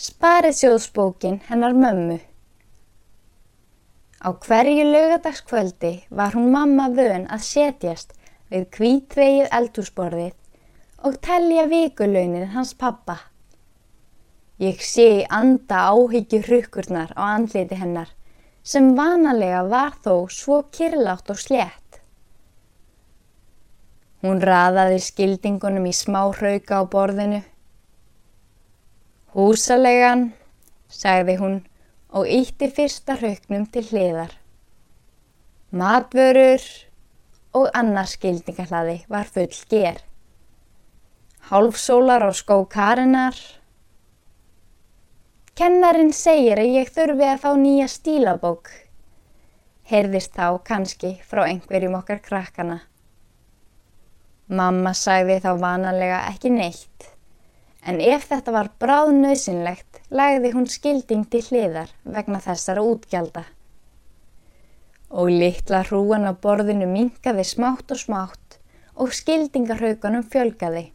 Sparisjóðsbókin hennar mömmu. Á hverju laugadagskvöldi var hún mamma vön að setjast við kvítvegið eldhúsborðið og telja vikulaunin hans pappa. Ég sé anda áhyggju hrukkurnar á andliti hennar sem vanalega var þó svo kyrlátt og slétt. Hún raðaði skildingunum í smá hrauka á borðinu Húsalegan, sagði hún og ítti fyrsta hrauknum til hliðar. Matvörur og annars skildingahlaði var full ger. Hálfsólar á skó karinnar. Kennarin segir að ég þurfi að fá nýja stílabók. Herðist þá kannski frá einhverjum okkar krakkana. Mamma sagði þá vanalega ekki neitt en ef þetta var bráð nöðsynlegt lagði hún skilding til hliðar vegna þessara útgjalda. Og litla hrúan á borðinu minkaði smátt og smátt og skildingarhauganum fjölgaði.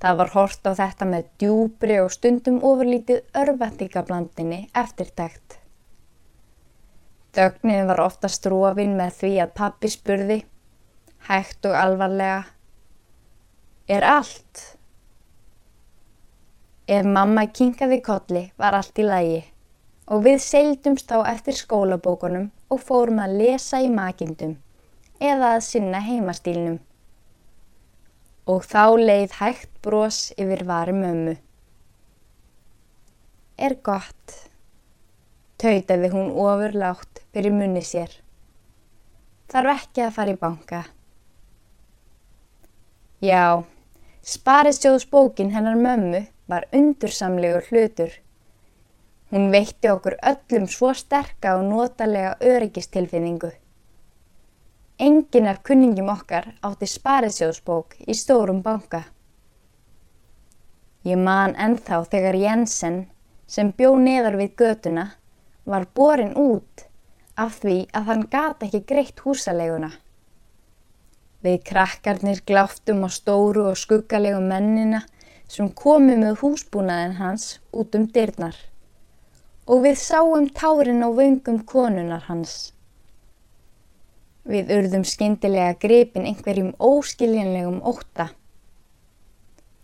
Það var hort á þetta með djúbri og stundum ofurlítið örvendingablandinni eftirtækt. Dögnin var ofta strófin með því að pappi spurði, hægt og alvarlega, er allt? Ef mamma kinkaði kolli var allt í lægi og við seildumst á eftir skólabókunum og fórum að lesa í makindum eða að sinna heimastílnum. Og þá leið hægt brós yfir varum ömmu. Er gott, tautaði hún ofurlátt fyrir munni sér. Þarf ekki að fara í banka. Já, Sparisjóðsbókin hennar mömmu var undursamlegur hlutur. Hún veitti okkur öllum svo sterka og notalega öryggistilfinningu. Engin af kunningjum okkar átti sparisjóðsbók í stórum banka. Ég man ennþá þegar Jensen, sem bjó neðar við götuna, var borin út af því að hann gata ekki greitt húsaleguna. Við krakkarnir gláttum á stóru og skuggalegu mennina sem komi með húsbúnaðin hans út um dyrnar og við sáum tárin á vöngum konunar hans. Við urðum skindilega grepin einhverjum óskiljanlegum óta.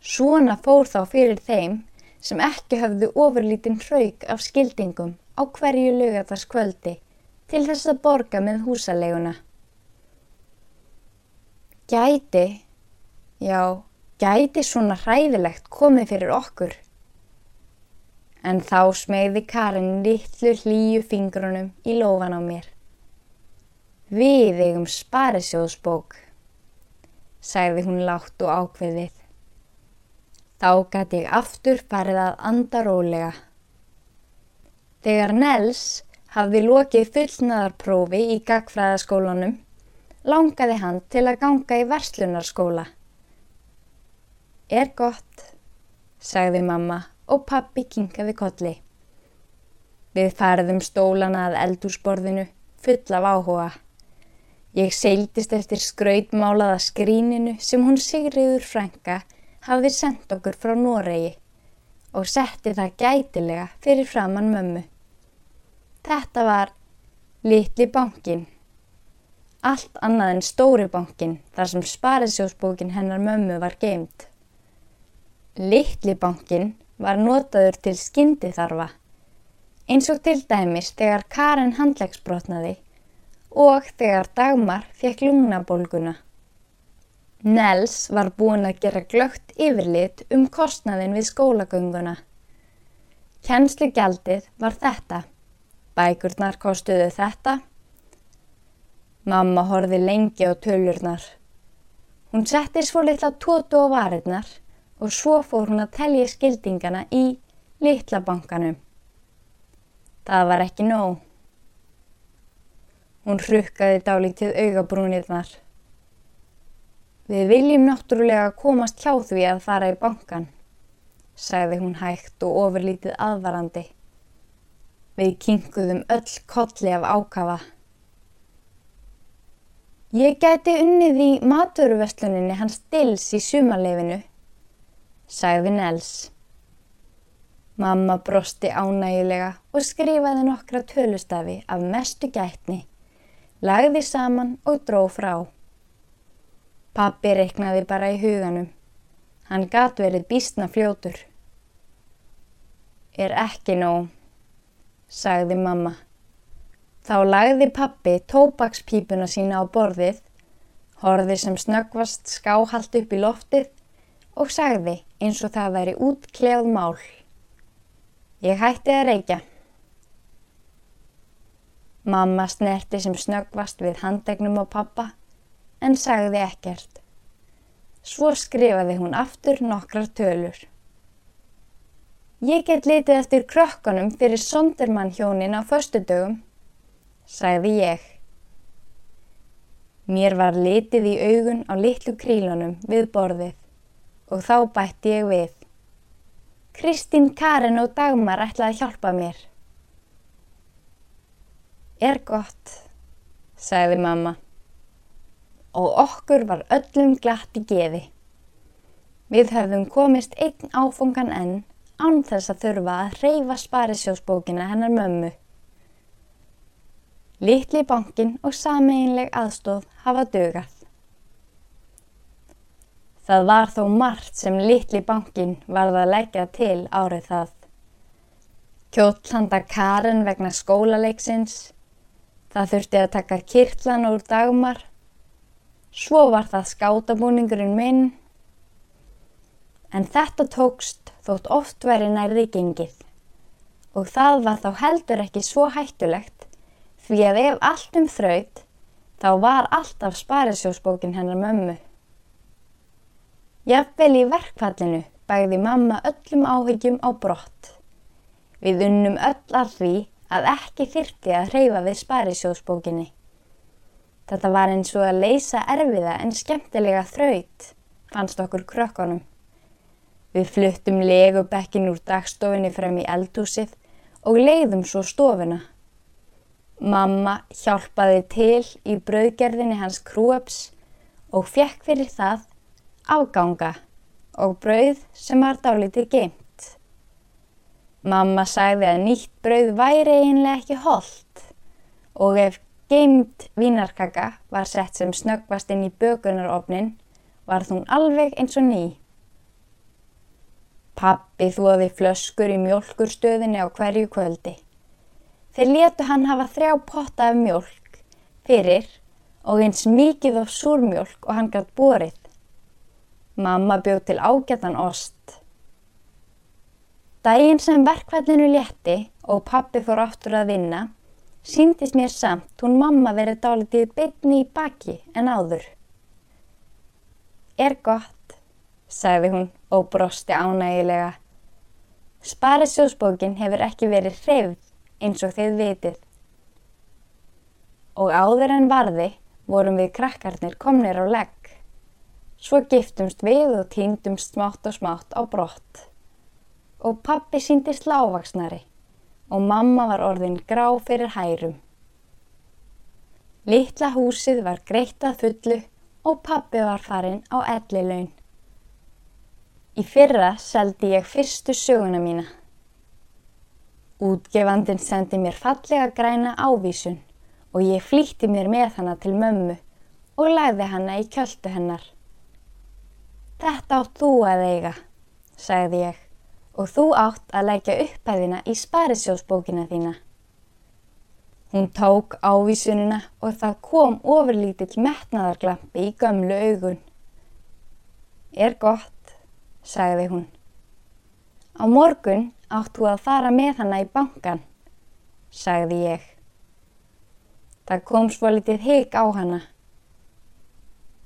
Svona fór þá fyrir þeim sem ekki hafðu ofurlítinn hraug af skildingum á hverju lögataskvöldi til þess að borga með húsaleguna. Gæti, já, Gæti svona hræðilegt komið fyrir okkur? En þá smegði Karin litlu hlýju fingrunum í lofan á mér. Við eigum sparisjóðsbók, sagði hún látt og ákveðið. Þá gæti ég aftur farið að anda rólega. Þegar Nels hafði lokið fullnaðarprófi í gagfræðaskólanum, langaði hann til að ganga í verslunarskóla. Er gott, sagði mamma og pappi kinkaði kolli. Við farðum stólana að eldúsborðinu full af áhuga. Ég seildist eftir skrautmálaða skríninu sem hún Sigriður Franka hafði sendt okkur frá Noregi og setti það gætilega fyrir framann mömmu. Þetta var litli bankin. Allt annað en stóri bankin þar sem sparisjósbókin hennar mömmu var geimt. Littlibankin var notaður til skindiþarfa, eins og til dæmis þegar Karen handlegsbrotnaði og þegar Dagmar fekk lungnabólguna. Nels var búin að gera glögt yfirlit um kostnaðin við skólagönguna. Kennslugjaldið var þetta. Bækurnar kostuðu þetta. Mamma horfi lengi á tölurnar. Hún setti svo litla tótu á varirnar og svo fór hún að telja skildingana í litla bankanum. Það var ekki nóg. Hún hrukkaði dálítið augabrúnirnar. Við viljum náttúrulega komast hjá því að fara í bankan, sagði hún hægt og ofurlítið aðvarandi. Við kinguðum öll kolli af ákafa. Ég gæti unnið í maturuvestluninni hans Dils í sumarleifinu sagði Nels. Mamma brosti ánægilega og skrifaði nokkra tölustafi af mestu gætni, lagði saman og dró frá. Pappi reiknaði bara í huganum. Hann gat verið býstna fljótur. Er ekki nóg, sagði mamma. Þá lagði pappi tóbakspípuna sína á borðið, horði sem snöggvast skáhalt upp í loftið og sagði eins og það væri útkljáð mál. Ég hætti að reykja. Mamma snerti sem snöggvast við handegnum á pappa en sagði ekkert. Svo skrifaði hún aftur nokkrar tölur. Ég get litið eftir krökkunum fyrir sondermann hjónin á föstudögum, sagði ég. Mér var litið í augun á litlu krílunum við borðið og þá bætti ég við. Kristín, Karin og Dagmar ætlaði að hjálpa mér. Er gott, sagði mamma. Og okkur var öllum glatt í geði. Við höfðum komist einn áfungan enn án þess að þurfa að reyfa sparisjósbókina hennar mömmu. Littli bankin og sameinleg aðstóð hafa dögað. Það var þó margt sem litli bankin varð að leggja til árið það. Kjóllanda Karen vegna skólaleiksins, það þurfti að taka kirtlan úr dagmar, svo var það skátabúningurinn minn, en þetta tókst þótt oft verið nærði gengið og það var þá heldur ekki svo hættulegt því að ef allt um þraut þá var alltaf sparisjósbókin hennar mömmu. Jafnvel í verkfallinu bæði mamma öllum áhyggjum á brott. Við unnum öll að því að ekki þyrti að hreyfa við sparisjóðsbókinni. Þetta var eins og að leysa erfiða en skemmtilega þraut, fannst okkur krökkunum. Við fluttum legubekkin úr dagstofinni frem í eldhúsið og leiðum svo stofuna. Mamma hjálpaði til í brauðgerðinni hans krúöps og fekk fyrir það afganga og brauð sem var dálítið geimt. Mamma sagði að nýtt brauð væri einlega ekki holdt og ef geimt vínarkaka var sett sem snöggvast inn í bökunarofnin var hún alveg eins og ný. Pappi þóði flöskur í mjölkurstöðinni á hverju kvöldi. Þeir letu hann hafa þrjá potta af mjölk fyrir og eins mikið af súrmjölk og hann gætt borið. Mamma bjóð til ágættan ost. Dægin sem verkvallinu létti og pappi fór áttur að vinna, síndist mér samt hún mamma verið dálitið byggni í baki en áður. Er gott, sagði hún og brosti ánægilega. Sparisjósbókin hefur ekki verið hreyfð eins og þið vitið. Og áður en varði vorum við krakkarnir komnir á legg. Svo giftumst við og týndumst smátt og smátt á brott. Og pappi síndist lágvaksnari og mamma var orðin grá fyrir hærum. Littla húsið var greittað fullu og pappi var farin á ellilaun. Í fyrra seldi ég fyrstu söguna mína. Útgefandin sendi mér fallega græna ávísun og ég flýtti mér með hana til mömmu og lagði hana í kjöldu hennar. Þetta átt þú að eiga, sagði ég, og þú átt að leggja upphæðina í sparisjósbókina þína. Hún tók ávísunina og það kom ofurlítill metnaðarglampi í gömlu augun. Er gott, sagði hún. Á morgun átt þú að fara með hana í bankan, sagði ég. Það kom svo litið higg á hana.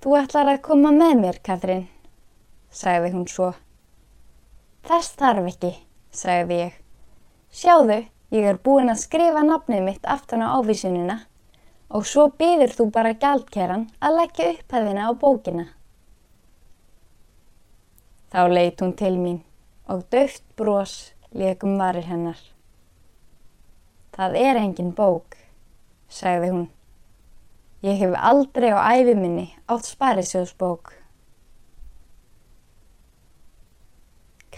Þú ætlar að koma með mér, Katrín sagði hún svo. Þess þarf ekki, sagði ég. Sjáðu, ég er búin að skrifa nafnið mitt aftan á ávísununa og svo byður þú bara gældkeran að leggja upphæðina á bókina. Þá leitt hún til mín og döft brós leikum varir hennar. Það er engin bók, sagði hún. Ég hef aldrei á æfiminni átt sparisjóðsbók.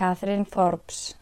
Catherine Forbes